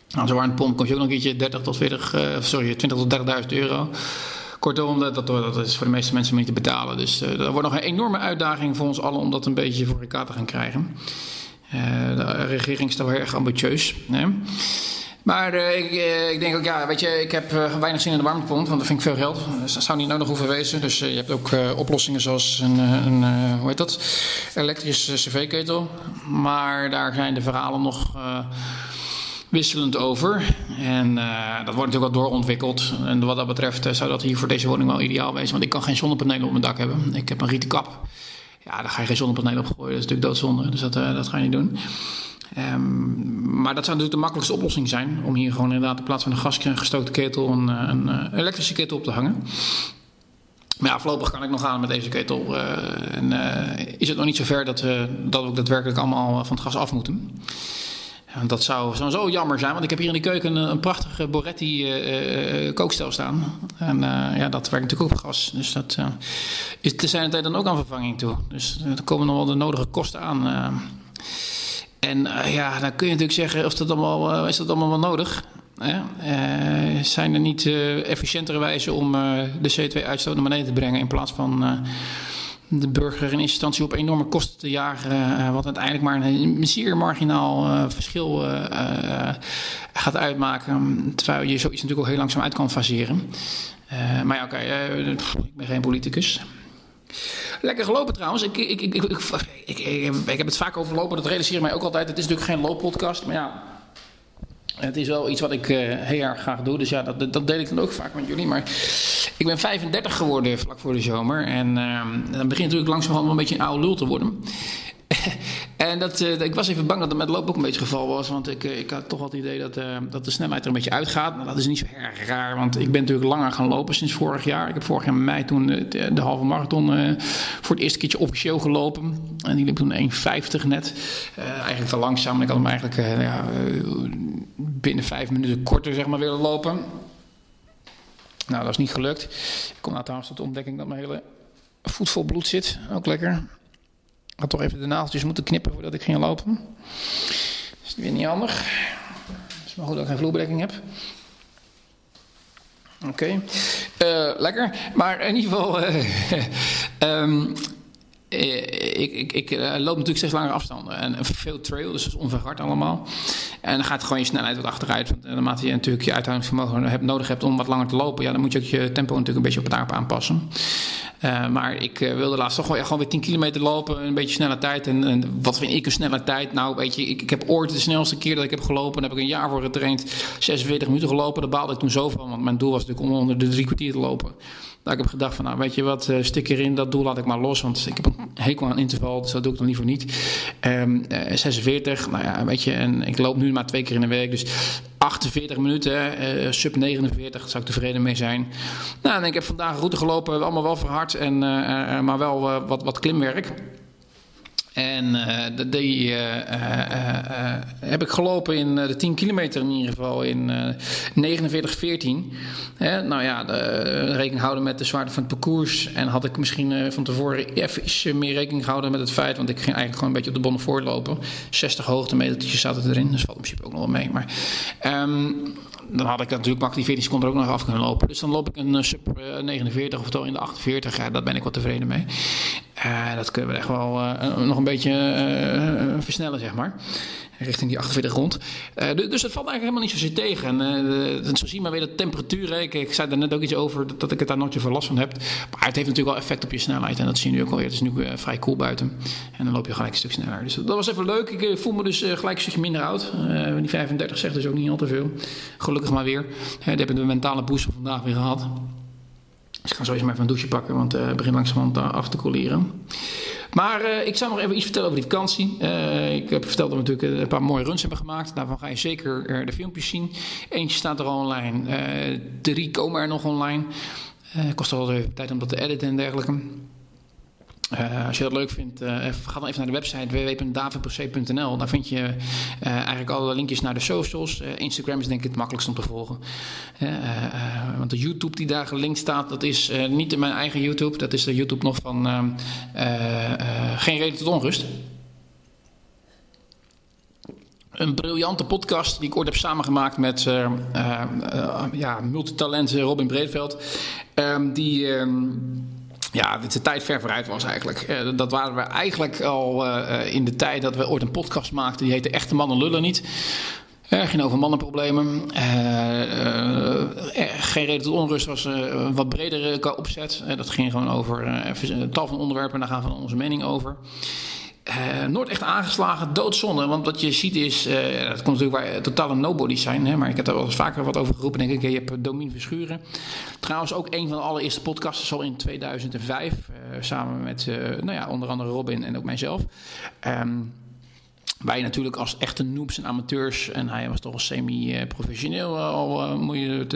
Nou, zo'n warmtepomp kost je ook nog een keertje 30 tot 40, eh, sorry, 20 tot 30.000 euro. Kortom, dat, dat, is voor de meeste mensen niet te betalen. Dus eh, dat wordt nog een enorme uitdaging voor ons allen om dat een beetje voor elkaar te gaan krijgen. Eh, de regering is daar wel erg ambitieus. Hè? Maar eh, ik, eh, ik denk ook, ja, weet je, ik heb weinig zin in de warmtepomp, want dat vind ik veel geld. Dus dat zou niet nodig hoeven wezen. Dus je hebt ook oplossingen zoals een, een hoe heet dat, elektrische cv-ketel. Maar daar zijn de verhalen nog wisselend over. En dat wordt natuurlijk wel doorontwikkeld. En wat dat betreft zou dat hier voor deze woning wel ideaal wezen. Want ik kan geen zonnepanelen op mijn dak hebben. Ik heb een rieten kap. Ja, daar ga je geen zonnepanelen op gooien. Dat is natuurlijk doodzonde. Dus dat, eh, dat ga je niet doen. Ehm, maar dat zou natuurlijk de makkelijkste oplossing zijn. Om hier gewoon inderdaad in plaats van een gasgestookte ketel een, eh, een, eh, elektrische ketel op te hangen. Maar ja, voorlopig kan ik nog aan met deze ketel. en is het nog niet zover dat, eh, dat we daadwerkelijk allemaal van het gas af moeten. Ja, dat zou sowieso jammer zijn, want ik heb hier in de keuken een, een prachtige Boretti eh, eh, kookstel staan. En eh, ja, dat werkt natuurlijk op gas. Dus dat eh, is te zijn tijd dan ook aan vervanging toe. Dus er komen nog wel de nodige kosten aan. eh. En eh, ja, dan kun je natuurlijk zeggen, of dat allemaal, eh, is dat allemaal wel nodig? Eh, zijn er niet eh, efficiëntere wijzen om eh, de CO2-uitstoot naar beneden te brengen in plaats van eh, de burger in instantie op enorme kosten te jagen, eh, wat uiteindelijk maar een, zeer marginaal eh, verschil eh, gaat uitmaken, terwijl je zoiets natuurlijk ook heel langzaam uit kan faseren. Maar ja, oké, ik ben geen politicus. Lekker gelopen trouwens. Ik, ik, ik, ik, heb, het vaak over lopen. Dat realiseer mij ook altijd. Het is natuurlijk geen looppodcast. Maar ja, het is wel iets wat ik heel erg graag doe. Dus ja, dat, dat deel ik dan ook vaak met jullie. Maar ik ben 35 geworden vlak voor de zomer. En eh, dan begint natuurlijk langzamerhand wel een beetje een oude lul te worden. en dat, eh, ik was even bang dat het met loop ook een beetje het geval was. Want ik, eh, ik had toch wel het idee dat, eh, dat de snelheid er een beetje uitgaat. Nou, dat is niet zo erg raar. Want ik ben natuurlijk langer gaan lopen sinds vorig jaar. Ik heb vorig jaar in mei toen de, halve marathon voor het eerste keertje officieel gelopen. En die liep toen 1,50 net. Eigenlijk te langzaam. Ik had hem eigenlijk ja, binnen vijf minuten korter zeg maar, willen lopen. Nou, dat is niet gelukt. Ik kom nou trouwens tot de ontdekking dat mijn hele voet vol bloed zit. Ook lekker. Ik had toch even de naaldjes moeten knippen voordat ik ging lopen. Is weer niet handig. Het is maar goed dat ik geen vloerbedekking heb. Oké. Eh, lekker. Maar in ieder geval... eh, ehm, eh, ik, ik, ik eh, loop natuurlijk steeds langere afstanden. En veel trail, dus dat is onverhard allemaal. En dan gaat gewoon je snelheid wat achteruit. Want eh, naarmate je natuurlijk je uithoudingsvermogen hebt, nodig hebt om wat langer te lopen... Ja, dan moet je ook je tempo natuurlijk een beetje op het daarop aanpassen. Eh, maar ik eh, wilde laatst toch ja, gewoon weer 10 kilometer lopen. Een beetje snelle tijd. En, wat vind ik een snelle tijd? Nou, weet je, ik, ik heb ooit de snelste keer dat ik heb gelopen... daar heb ik een jaar voor getraind. 46 minuten gelopen. Daar baalde ik toen zo van. Want mijn doel was natuurlijk om onder de drie kwartier te lopen. Dat ik heb gedacht van, nou weet je wat, eh, stik erin, dat doel laat ik maar los. Want ik heb een hekel aan interval, dus dat doe ik dan liever niet. Ehm, eh, 46, nou ja, weet je, en ik loop nu maar twee keer in de week. Dus 48 minuten, eh, sub 49, daar zou ik tevreden mee zijn. Nou, en ik heb vandaag een route gelopen, allemaal wel verhard, en, eh, maar wel wat, wat klimwerk. En de- die eh, eh, heb ik gelopen in de 10 kilometer in ieder geval in eh 49-14. Hè, nou ja, de, rekening houden met de zwaarte van het parcours. En had ik misschien van tevoren even meer rekening gehouden met het feit. Want ik ging eigenlijk gewoon een beetje op de bonnen voorlopen. 60 hoogtemetertjes zaten erin, dus valt in principe ook nog wel mee. Maar ehm, dan had ik natuurlijk makkelijk die 14 seconden er ook nog af kunnen lopen. Dus dan loop ik een sub eh, 49 of toch in de 48. Ja, daar ben ik wel tevreden mee. Dat kunnen we echt wel nog een beetje eh, versnellen, zeg maar. Richting die 48 rond. Eh, du- dus dat valt eigenlijk helemaal niet zozeer tegen. En eh, zo zie je maar weer de temperatuur. Ik, zei daar net ook iets over dat, ik het daar nooit zoveel last van heb. Maar het heeft natuurlijk wel effect op je snelheid. En dat zie je nu ook alweer. Het is nu eh, vrij koel buiten. En dan loop je gelijk een stuk sneller. Dus dat was even leuk. Ik eh, voel me dus eh, gelijk een stukje minder oud. Eh, die 35 zegt dus ook niet al te veel. Gelukkig maar weer. Uh, dat heb ik de mentale boost van vandaag weer gehad. Dus ik ga sowieso maar even een douche pakken, want eh, het begint langzamerhand eh, af te koeleren. Maar eh, ik zou nog even iets vertellen over die vakantie. Eh, ik heb verteld dat we natuurlijk een paar mooie runs hebben gemaakt. Daarvan ga je zeker eh, de filmpjes zien. Eentje staat er al online. Drie komen er nog online. Kost wel even tijd om dat te editen en dergelijke. Eh, als je dat leuk vindt, eh, ga dan even naar de website www.davidproc.nl. Daar vind je eh, eigenlijk alle linkjes naar de socials. Instagram is denk ik het makkelijkst om te volgen. Want de YouTube die daar gelinkt staat, dat is niet mijn eigen YouTube. Dat is de YouTube nog van ehm, eh, eh, Geen Reden tot Onrust. Een briljante podcast die ik ooit heb samengemaakt met eh, eh, eh, ja, multitalent Robin Breedveld. Ehm, die... ja, dit de tijd ver vooruit was eigenlijk. Eh, dat waren we eigenlijk al eh, in de tijd dat we ooit een podcast maakten. Die heette Echte Mannen Lullen Niet. Eh, ging over mannenproblemen. Geen reden tot onrust was een wat bredere opzet. Dat ging gewoon over een tal van onderwerpen. En daar gaan we onze mening over. Eh, nooit echt aangeslagen, doodzonde. Want wat je ziet is, eh, dat komt natuurlijk waar totale nobodies zijn. Hè, maar ik heb daar wel eens vaker wat over geroepen. Denk ik, je hebt Domien Verschuren. Trouwens ook een van de allereerste podcasts, al in 2005. eh, samen met nou ja, onder andere Robin en ook mijzelf. Ehm, wij natuurlijk als echte noobs en amateurs. En hij was toch al semi-professioneel al, moet je het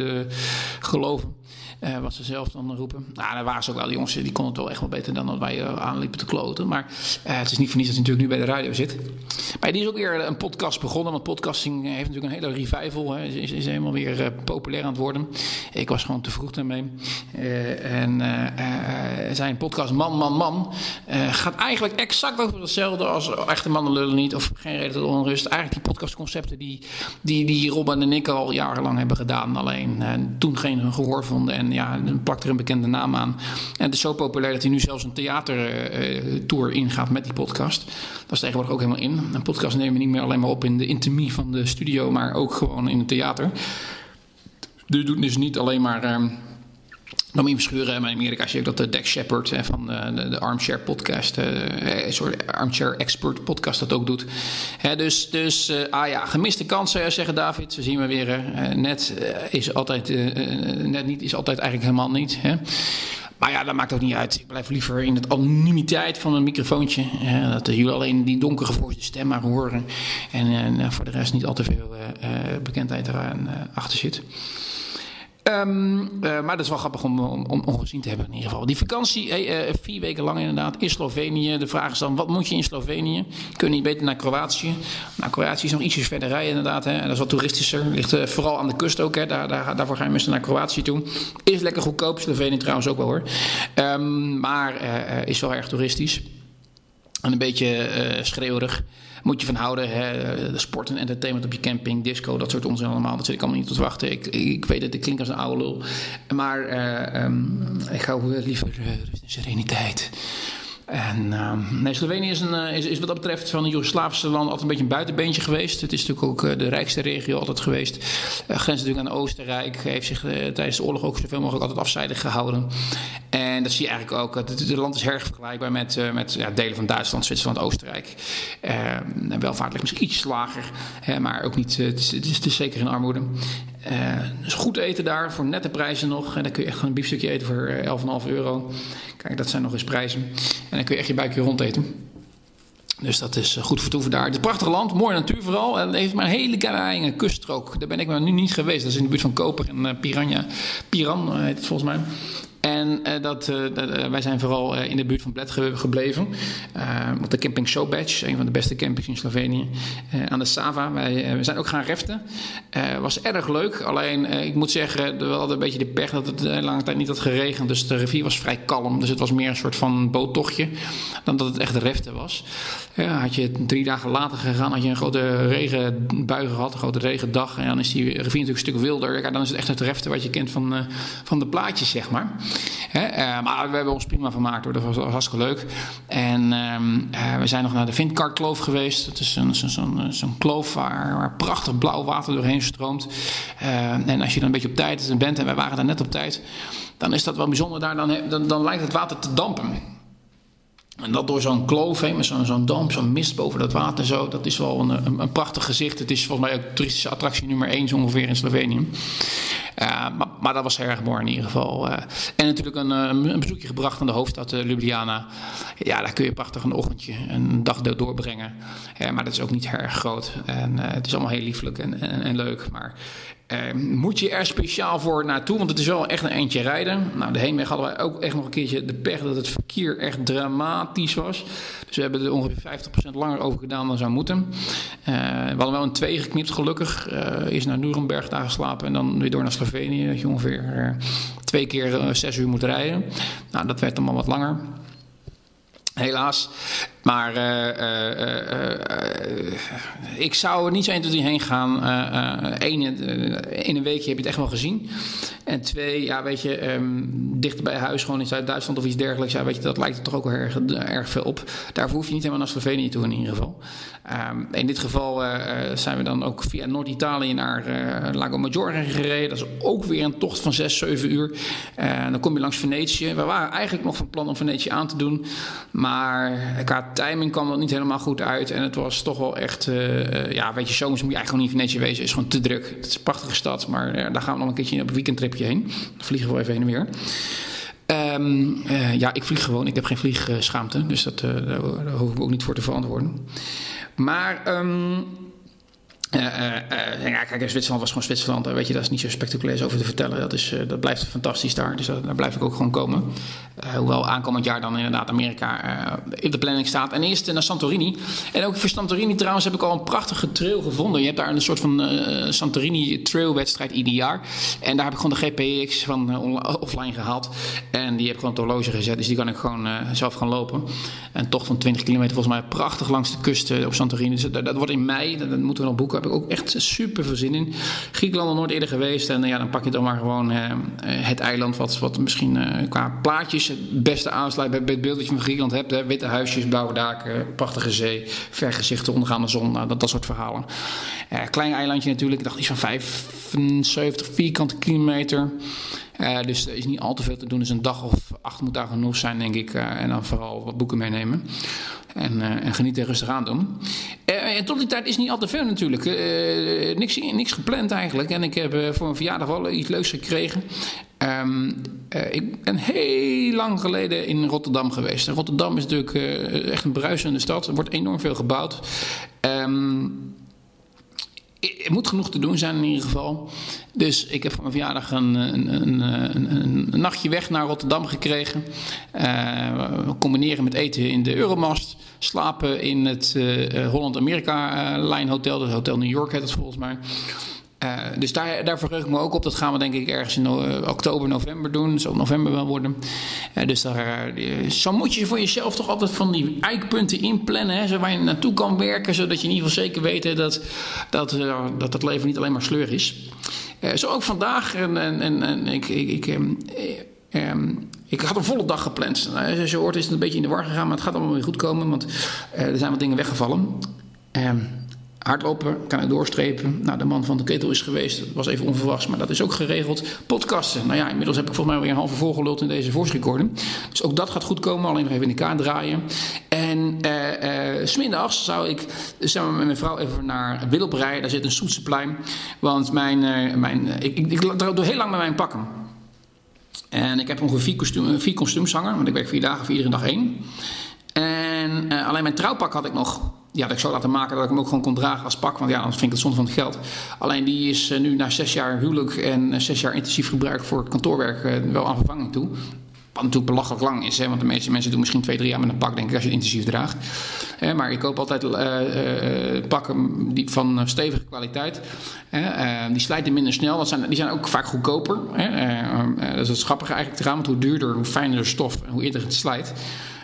geloven. Eh, wat ze zelf dan roepen. Nou, daar waren ze ook wel, die jongens, die konden het wel echt wel beter dan dat wij eh, aanliepen te kloten. Maar eh, het is niet voor niets dat hij natuurlijk nu bij de radio zit. Maar die is ook weer een podcast begonnen, want podcasting heeft natuurlijk een hele revival. Hè, is, is helemaal weer populair aan het worden. Ik was gewoon te vroeg daarmee. En zijn podcast Man, Man, Man gaat eigenlijk exact over hetzelfde als Echte Mannen Lullen Niet of Geen Reden tot Onrust. Eigenlijk die podcastconcepten die, die, die Robin en ik al jarenlang hebben gedaan. Alleen toen geen gehoor vonden en ja, dan plakt er een bekende naam aan. En het is zo populair dat hij nu zelfs een theatertour ingaat met die podcast. Dat is tegenwoordig ook helemaal in. Een podcast nemen we niet meer alleen maar op in de intimie van de studio, maar ook gewoon in het theater. Dus doet dus niet alleen maar... Domien Verschuren, maar in Amerika zie ik dat de Dex Shepard eh, van de, de, de Armchair Podcast, eh, een soort Armchair Expert Podcast, dat ook doet. Dus, dus eh, ah ja, gemiste kans zou je zeggen, David. Zo zien we weer. eh, net eh, is altijd, eh, eh, net niet is altijd eigenlijk helemaal niet. Hè. Maar ja, dat maakt ook niet uit. Ik blijf liever in het anonimiteit van een microfoontje. eh, dat jullie alleen die donkere gevoerde stem maar horen. En eh, voor de rest niet al te veel eh, eh, bekendheid eraan eh, achter zit. Ehm, eh, maar dat is wel grappig om, om, om ongezien te hebben in ieder geval. Die vakantie, eh, vier weken lang inderdaad, in Slovenië. De vraag is dan, wat moet je in Slovenië? Kun je niet beter naar Kroatië? Nou, Kroatië is nog ietsjes verder rijden inderdaad. Hè. En dat is wat toeristischer. Ligt eh, vooral aan de kust ook. Hè. Daar, daar, daarvoor gaan mensen naar Kroatië toe. Is lekker goedkoop. Slovenië trouwens ook wel hoor. Ehm, maar is wel erg toeristisch. En een beetje schreeuwerig. Moet je van houden. Hè? Sport en entertainment op je camping, disco, dat soort onzin allemaal. Dat zit ik allemaal niet tot te wachten. Ik, ik weet dat ik klink als een oude lul. Maar eh, ehm, ik hou liever eh, rust en sereniteit. En ehm, nee, Slovenië is, een, eh, is, is wat dat betreft van de Joegoslavische landen altijd een beetje een buitenbeentje geweest. Het is natuurlijk ook eh, de rijkste regio altijd geweest. Uh, grenst natuurlijk aan Oostenrijk. Heeft zich eh, tijdens de oorlog ook zoveel mogelijk altijd afzijdig gehouden. En dat zie je eigenlijk ook. Het, land is erg vergelijkbaar met, uh, met ja, delen van Duitsland, Zwitserland, Oostenrijk. Uh, welvaart ligt misschien iets lager, maar ook niet, het, is, het is zeker in armoede. Eh, dus goed eten daar, voor nette prijzen nog. En dan kun je echt een biefstukje eten voor eh, 11,5 euro. Kijk, dat zijn nog eens prijzen. En dan kun je echt je buikje rondeten. Dus dat is eh, goed vertoeven daar. Het is een prachtig land, mooie natuur vooral. En het heeft maar een hele kleine kuststrook. Daar ben ik maar nu niet geweest. Dat is in de buurt van Koper en eh, Piranha. Piran eh, heet het volgens mij. En eh, dat, eh, eh, wij zijn vooral in de buurt van Bled ge- gebleven. Op de camping Sobec, een van de beste campings in Slovenië. aan de Sava. Wij, we zijn ook gaan reften. Was erg leuk. Alleen, ik moet zeggen, we hadden een beetje de pech dat het lange tijd niet had geregend. Dus de rivier was vrij kalm. Dus het was meer een soort van boottochtje dan dat het echt reften was. Had je drie dagen later gegaan, had je een grote regenbui gehad, een grote regendag. En dan is die rivier natuurlijk een stuk wilder. Ja, dan is het echt het reften wat je kent van, van de plaatjes, zeg maar. Eh, maar we hebben ons prima vermaakt hoor, dat was hartstikke leuk. En ehm, eh, we zijn nog naar de Vindkarkloof geweest. Dat is een- zo'n kloof waar, prachtig blauw water doorheen stroomt. Eh, en als je dan een beetje op tijd bent, en wij waren daar net op tijd, dan is dat wel bijzonder daar. Dan, dan, lijkt het water te dampen. En dat door zo'n kloof heen, met zo'n damp, zo'n mist boven dat water zo. Dat is wel een, een, een prachtig gezicht. Het is volgens mij ook toeristische attractie nummer 1 zo ongeveer in Slovenië. Eh, maar, maar dat was erg mooi in ieder geval. Eh, en natuurlijk een, eh, een bezoekje gebracht aan de hoofdstad Ljubljana. Ja, daar kun je prachtig een ochtendje, een dag do- doorbrengen. Maar dat is ook niet erg groot. En het is allemaal heel liefelijk en, en, en leuk. Maar eh, moet je er speciaal voor naartoe? Want het is wel echt een eindje rijden. Nou, de heenweg hadden wij ook echt nog een keertje de pech dat het verkeer echt dramatisch was. Dus we hebben er ongeveer 50% langer over gedaan dan zou moeten. Eh, we hadden wel een twee geknipt gelukkig. Eh eerst naar Nuremberg daar geslapen en dan weer door naar Slovenië. Dat je ongeveer twee keer zes uur moet rijden. Nou, dat werd allemaal wat langer. Helaas. Maar eh, eh, eh, ik zou er niet zo 1, 2, 3 heen gaan. Eén, in een weekje heb je het echt wel gezien. En twee, ja, weet je, ehm, dichter bij huis, gewoon in Zuid-Duitsland of iets dergelijks. Ja, weet je, dat lijkt er toch ook wel erg, erg veel op. Daarvoor hoef je niet helemaal naar Slovenië toe in ieder geval. Ehm, in dit geval zijn we dan ook via Noord-Italië naar Lago Maggiore gereden. Dat is ook weer een tocht van 6, 7 uur. Eh, dan kom je langs Venetië. We waren eigenlijk nog van plan om Venetië aan te doen. Maar qua timing kwam dat niet helemaal goed uit. En het was toch wel echt... eh, eh, ja, weet je, zomers moet je eigenlijk gewoon niet Venetië wezen. Het is gewoon te druk. Het is een prachtige stad. Maar eh, daar gaan we nog een keertje op een weekendtripje heen. Dan vliegen we even heen en weer. Ehm, eh, ja, ik vlieg gewoon. Ik heb geen vliegschaamte. Dus dat, daar, hoef ik ook niet voor te verantwoorden. Maar... eh, ja, kijk, Zwitserland was gewoon Zwitserland. Weet je, daar is niet zo spectaculair over te vertellen. Dat, is, eh, dat blijft fantastisch daar. Dus daar blijf ik ook gewoon komen. Eh, hoewel aankomend jaar dan inderdaad Amerika eh, in de planning staat. En eerst eh, naar Santorini. En ook voor Santorini trouwens heb ik al een prachtige trail gevonden. Je hebt daar een soort van eh, Santorini trailwedstrijd ieder jaar. En daar heb ik gewoon de GPX van eh, offline gehaald. En die heb ik gewoon op horloge gezet. Dus die kan ik gewoon eh, zelf gaan lopen. Een tocht van 20 kilometer volgens mij prachtig langs de kust eh, op Santorini. Dus dat, wordt in mei. Dat moeten we nog boeken. Heb ik ook echt super veel zin in. Griekenland nog nooit eerder geweest. En ja, dan pak je dan maar gewoon eh, eh, het eiland wat, wat misschien eh, qua plaatjes het beste aansluit bij, het beeld dat je van Griekenland hebt. Hè. Witte huisjes, blauwe daken, prachtige zee, vergezichten, ondergaande zon. Nou, dat, dat soort verhalen. Klein eilandje natuurlijk. Ik dacht iets van 75 vierkante kilometer. Eh, dus er is niet al te veel te doen. Dus een dag of acht moet daar genoeg zijn, denk ik. Eh, en dan vooral wat boeken meenemen. En, eh, en genieten en rustig aan doen. En tot die tijd is niet al te veel natuurlijk. Niks, niks gepland eigenlijk. En ik heb voor mijn verjaardag wel iets leuks gekregen. Eh, ik ben heel lang geleden in Rotterdam geweest. En Rotterdam is natuurlijk echt een bruisende stad. Er wordt enorm veel gebouwd. Ehm, er moet genoeg te doen zijn in ieder geval. Dus ik heb voor mijn verjaardag een, een, een, een, nachtje weg naar Rotterdam gekregen. Eh, combineren met eten in de Euromast. Slapen in het eh, Holland-Amerika-lijn hotel. Het Hotel New York heet het volgens mij. Uh, dus daar, daar verheug ik me ook op. Dat gaan we denk ik ergens in no oktober, november doen. Dat zal november wel worden. Uh, dus daar, zo moet je voor jezelf toch altijd van die eikpunten inplannen. Hè, zo waar je naartoe kan werken. Zodat je in ieder geval zeker weet dat, dat, dat het leven niet alleen maar sleur is. Eh, zo ook vandaag. En, en, en, ik... ik, ik um, um, ik had een volle dag gepland. Zoals je hoort is het een beetje in de war gegaan. Maar het gaat allemaal weer goed komen. Want er zijn wat dingen weggevallen. Um, Hardlopen kan ik doorstrepen. Nou, de man van de ketel is geweest. Dat was even onverwachts, maar dat is ook geregeld. Podcasten. Nou ja, inmiddels heb ik volgens mij weer een halve volgeluld in deze voice recording. Dus ook dat gaat goed komen. Alleen nog even in de kaart draaien. En uh, smiddags zou ik samen met mijn vrouw even naar Wilp rijden. Daar zit een soetsenplein. Want mijn, eh, mijn, eh, ik, ik, ik doe heel lang met mijn pakken. En ik heb ongeveer vier, kostuum, vier kostuums hangen. Want ik werk vier dagen, voor iedere dag één. En eh, alleen mijn trouwpak had ik nog. Die had ik zo laten maken dat ik hem ook gewoon kon dragen als pak. Want ja, anders vind ik het zonde van het geld. Alleen die is eh, nu na zes jaar huwelijk en eh, zes jaar intensief gebruik voor het kantoorwerk eh, wel aan vervanging toe. Wat natuurlijk belachelijk lang is, hè? want de meeste mensen doen misschien twee, drie jaar met een pak, denk ik, als je het intensief draagt. Maar ik koop altijd pakken die van stevige kwaliteit. Eh, die slijten minder snel, dat zijn, die zijn ook vaak goedkoper. Dat is het grappige eigenlijk eraan, want hoe duurder, hoe fijner de stof en hoe eerder het slijt.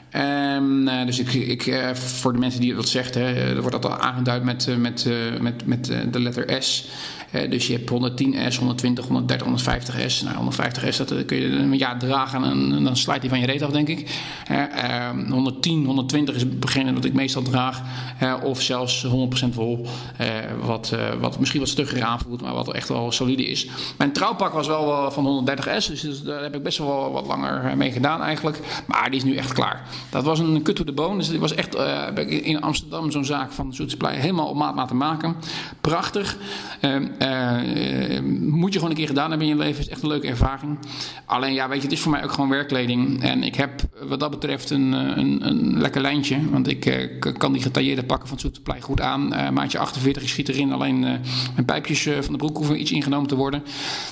Ehm, eh, dus ik, ik, eh, voor de mensen die dat zegt, hè, eh, wordt dat al aangeduid met, eh, met, met, met de letter S. Eh, dus je hebt 110S, 120, 130, 150S. Nou, 150S dat eh, kun je een jaar dragen en, dan slijt die van je reet af, denk ik. Eh, ehm, 110, 120 is het begin dat ik meestal draag. Eh, of zelfs 100% wol. eh, wat, eh, wat misschien wat stugger aanvoelt, maar wat echt wel solide is. Mijn trouwpak was wel wel van 130S, dus, daar heb ik best wel wat langer eh, mee gedaan eigenlijk. Maar die is nu echt klaar. Dat was een kut to the bone. Dus die was echt eh, in Amsterdam zo'n zaak van Zoetsplein helemaal op maat laten maken. Prachtig. Ehm, eh, moet je gewoon een keer gedaan hebben in je leven. Is echt een leuke ervaring. Alleen ja, weet je, het is voor mij ook gewoon werkkleding. En ik heb wat dat betreft een, eh, een, een lekker lijntje. Want ik kan die getailleerde pakken van Zoetsplein goed aan. Maatje 48, ik schiet erin. Alleen mijn pijpjes van de broek hoeven iets ingenomen te worden.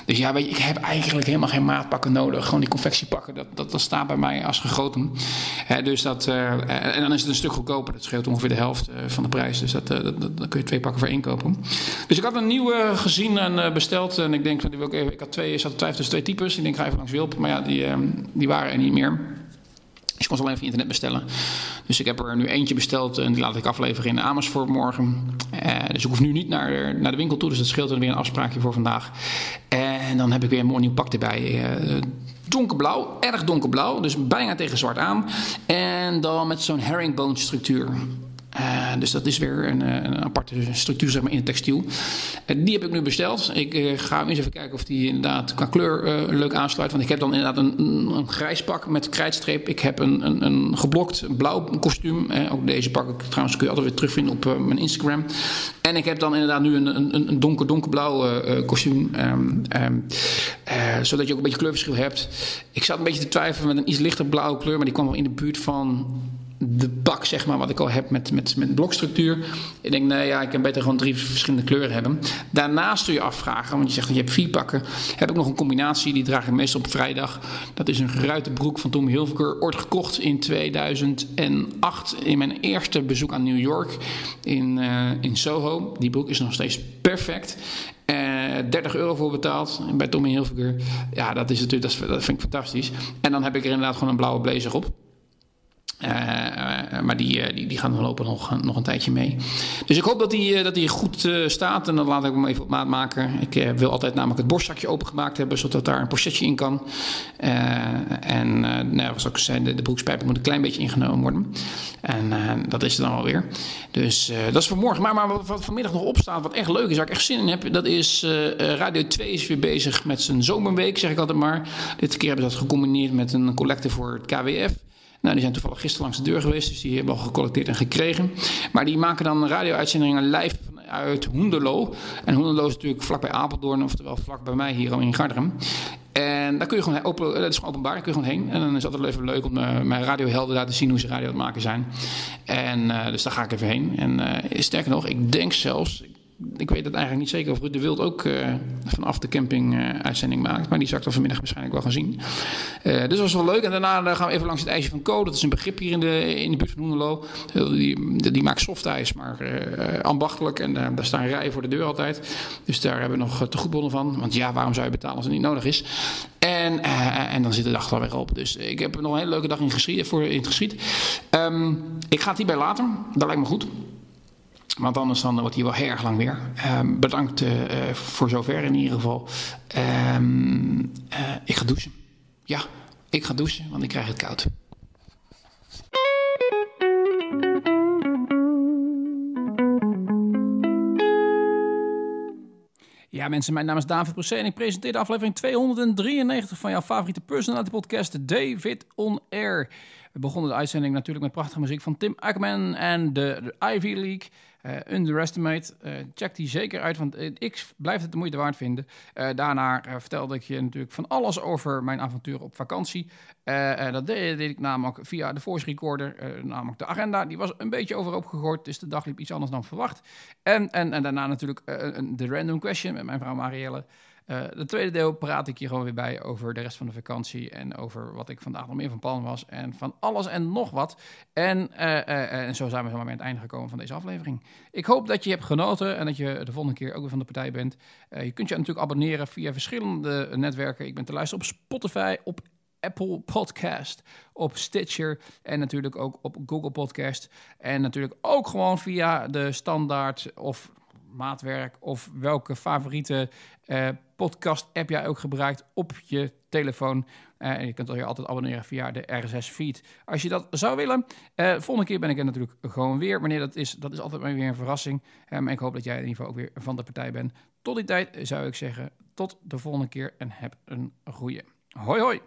Dus ja, weet je, ik heb eigenlijk helemaal geen maatpakken nodig. Gewoon die confectiepakken, dat, dat, dat staat bij mij als gegoten. Dus dat, en dan is het een stuk goedkoper. Dat scheelt ongeveer de helft van de prijs. Dus dat, dat, kun je twee pakken voor één kopen. Dus ik had een nieuwe gezien en eh, besteld. En ik denk, van, die wil ik, even, ik had twee, zat twijfel tussen twee types. Ik denk, ga even langs Wilp. Maar ja, die, eh, die waren er niet meer. Dus ik kon ze alleen via internet bestellen. Dus ik heb er nu eentje besteld en die laat ik afleveren in Amersfoort morgen. Eh, dus ik hoef nu niet naar, naar de winkel toe, dus dat scheelt er weer een afspraakje voor vandaag. En dan heb ik weer een mooi nieuw pak erbij. Eh, donkerblauw, erg donkerblauw, dus bijna tegen zwart aan. En dan met zo'n herringbone structuur. Eh, dus dat is weer een, eh, een aparte structuur zeg maar, in het textiel. Eh, die heb ik nu besteld. Ik eh, ga eens even kijken of die inderdaad qua kleur leuk aansluit. Want ik heb dan inderdaad een, een, grijs pak met krijtstreep. Ik heb een, een, een geblokt blauw kostuum. Ook deze pak ik trouwens kun je altijd weer terugvinden op mijn Instagram. En ik heb dan inderdaad nu een, een, een donker donkerblauw kostuum. Ehm, ehm, eh, zodat je ook een beetje kleurverschil hebt. Ik zat een beetje te twijfelen met een iets lichter blauwe kleur. Maar die kwam wel in de buurt van de bak, zeg maar, wat ik al heb met, met, met blokstructuur. Ik denk, nee, ja, ik kan beter gewoon drie verschillende kleuren hebben. Daarnaast kun je afvragen, want je zegt je hebt vier pakken. Heb ik nog een combinatie, die draag ik meestal op vrijdag. Dat is een geruite broek van Tommy Hilfiger. Ooit gekocht in 2008 in mijn eerste bezoek aan New York in, eh, in Soho. Die broek is nog steeds perfect. Eh 30 euro voor betaald bij Tommy Hilfiger. Ja, dat, is natuurlijk, dat vind ik fantastisch. En dan heb ik er inderdaad gewoon een blauwe blazer op. Eh, eh, maar die, eh, die, die gaan lopen nog, nog een tijdje mee. Dus ik hoop dat die, dat goed staat. En dan laat ik hem even op maat maken. Ik wil altijd namelijk het borstzakje opengemaakt hebben. Zodat daar een pochetje in kan. En nou, zoals ik zei, de, de broekspijpen moet een klein beetje ingenomen worden. En dat is er dan alweer. Dus dat is voor morgen. Maar, maar wat, vanmiddag nog opstaat, wat echt leuk is, waar ik echt zin in heb. Dat is Radio 2 is weer bezig met zijn zomerweek, zeg ik altijd maar. Dit keer hebben ze dat gecombineerd met een collecte voor het KWF. Nou, die zijn toevallig gisteren langs de deur geweest, dus die hebben al gecollecteerd en gekregen. Maar die maken dan radio-uitzendingen live vanuit Hoenderloo. En Hoenderloo is natuurlijk vlakbij Apeldoorn, oftewel vlak bij mij hier in Garderen. En daar kun je gewoon open, dat is gewoon openbaar, daar kun je gewoon heen. En dan is het altijd even leuk om eh, mijn radiohelden te zien hoe ze radio aan het maken zijn. En eh, dus daar ga ik even heen. En eh, sterker nog, ik denk zelfs, weet het eigenlijk niet zeker of Ruud de Wild ook eh, vanaf de camping eh, uitzending maakt. Maar die zal ik dan vanmiddag waarschijnlijk wel gaan zien. Eh, dus dat was wel leuk. En daarna gaan we even langs het ijsje van Co. Dat is een begrip hier in de, in de buurt van Hoenderloo. Eh, Die, die, maakt softijs, maar ambachtelijk. En daar staan rijen voor de deur altijd. Dus daar hebben we nog te goedbonnen van. Want ja, waarom zou je betalen als het niet nodig is? En, en dan zit de dag er weer op. Dus ik heb nog een hele leuke dag in, geschied, voor, in het geschied. Ehm, ik ga het hierbij laten. Dat lijkt me goed. Want anders dan wordt hij wel heel erg lang weer. Ehm, bedankt eh, voor zover in ieder geval. Ehm, eh, ik ga douchen. Ja, ik ga douchen, want ik krijg het koud. Ja, mensen, mijn naam is David Brusset en ik presenteer de aflevering 293 van jouw favoriete personality podcast, David On Air. We begonnen de uitzending natuurlijk met prachtige muziek van Tim Ackerman en de, Ivy League. Uh, Underestimate, uh, check die zeker uit, want ik blijf het de moeite waard vinden. Daarna vertelde ik je natuurlijk van alles over mijn avonturen op vakantie. dat deed, ik namelijk via de voice recorder, namelijk de agenda. Die was een beetje overhoop gegooid, dus de dag liep iets anders dan verwacht. En, en, en daarna natuurlijk de random question met mijn vrouw Marielle. Uh, de tweede deel praat ik hier gewoon weer bij over de rest van de vakantie en over wat ik vandaag nog meer van plan was en van alles en nog wat. En, uh, uh, en zo zijn we zomaar bij het einde gekomen van deze aflevering. Ik hoop dat je hebt genoten en dat je de volgende keer ook weer van de partij bent. je kunt je natuurlijk abonneren via verschillende netwerken. Ik ben te luisteren op Spotify, op Apple Podcast, op Stitcher en natuurlijk ook op Google Podcast. En natuurlijk ook gewoon via de standaard of maatwerk of welke favoriete uh, podcast-app jij ook gebruikt op je telefoon. Uh, en je kunt je altijd abonneren via de RSS-feed. Als je dat zou willen. Uh, volgende keer ben ik er natuurlijk gewoon weer. Wanneer dat is, dat is altijd weer een verrassing. maar ik hoop dat jij in ieder geval ook weer van de partij bent. Tot die tijd zou ik zeggen, tot de volgende keer en heb een goeie. Hoi hoi!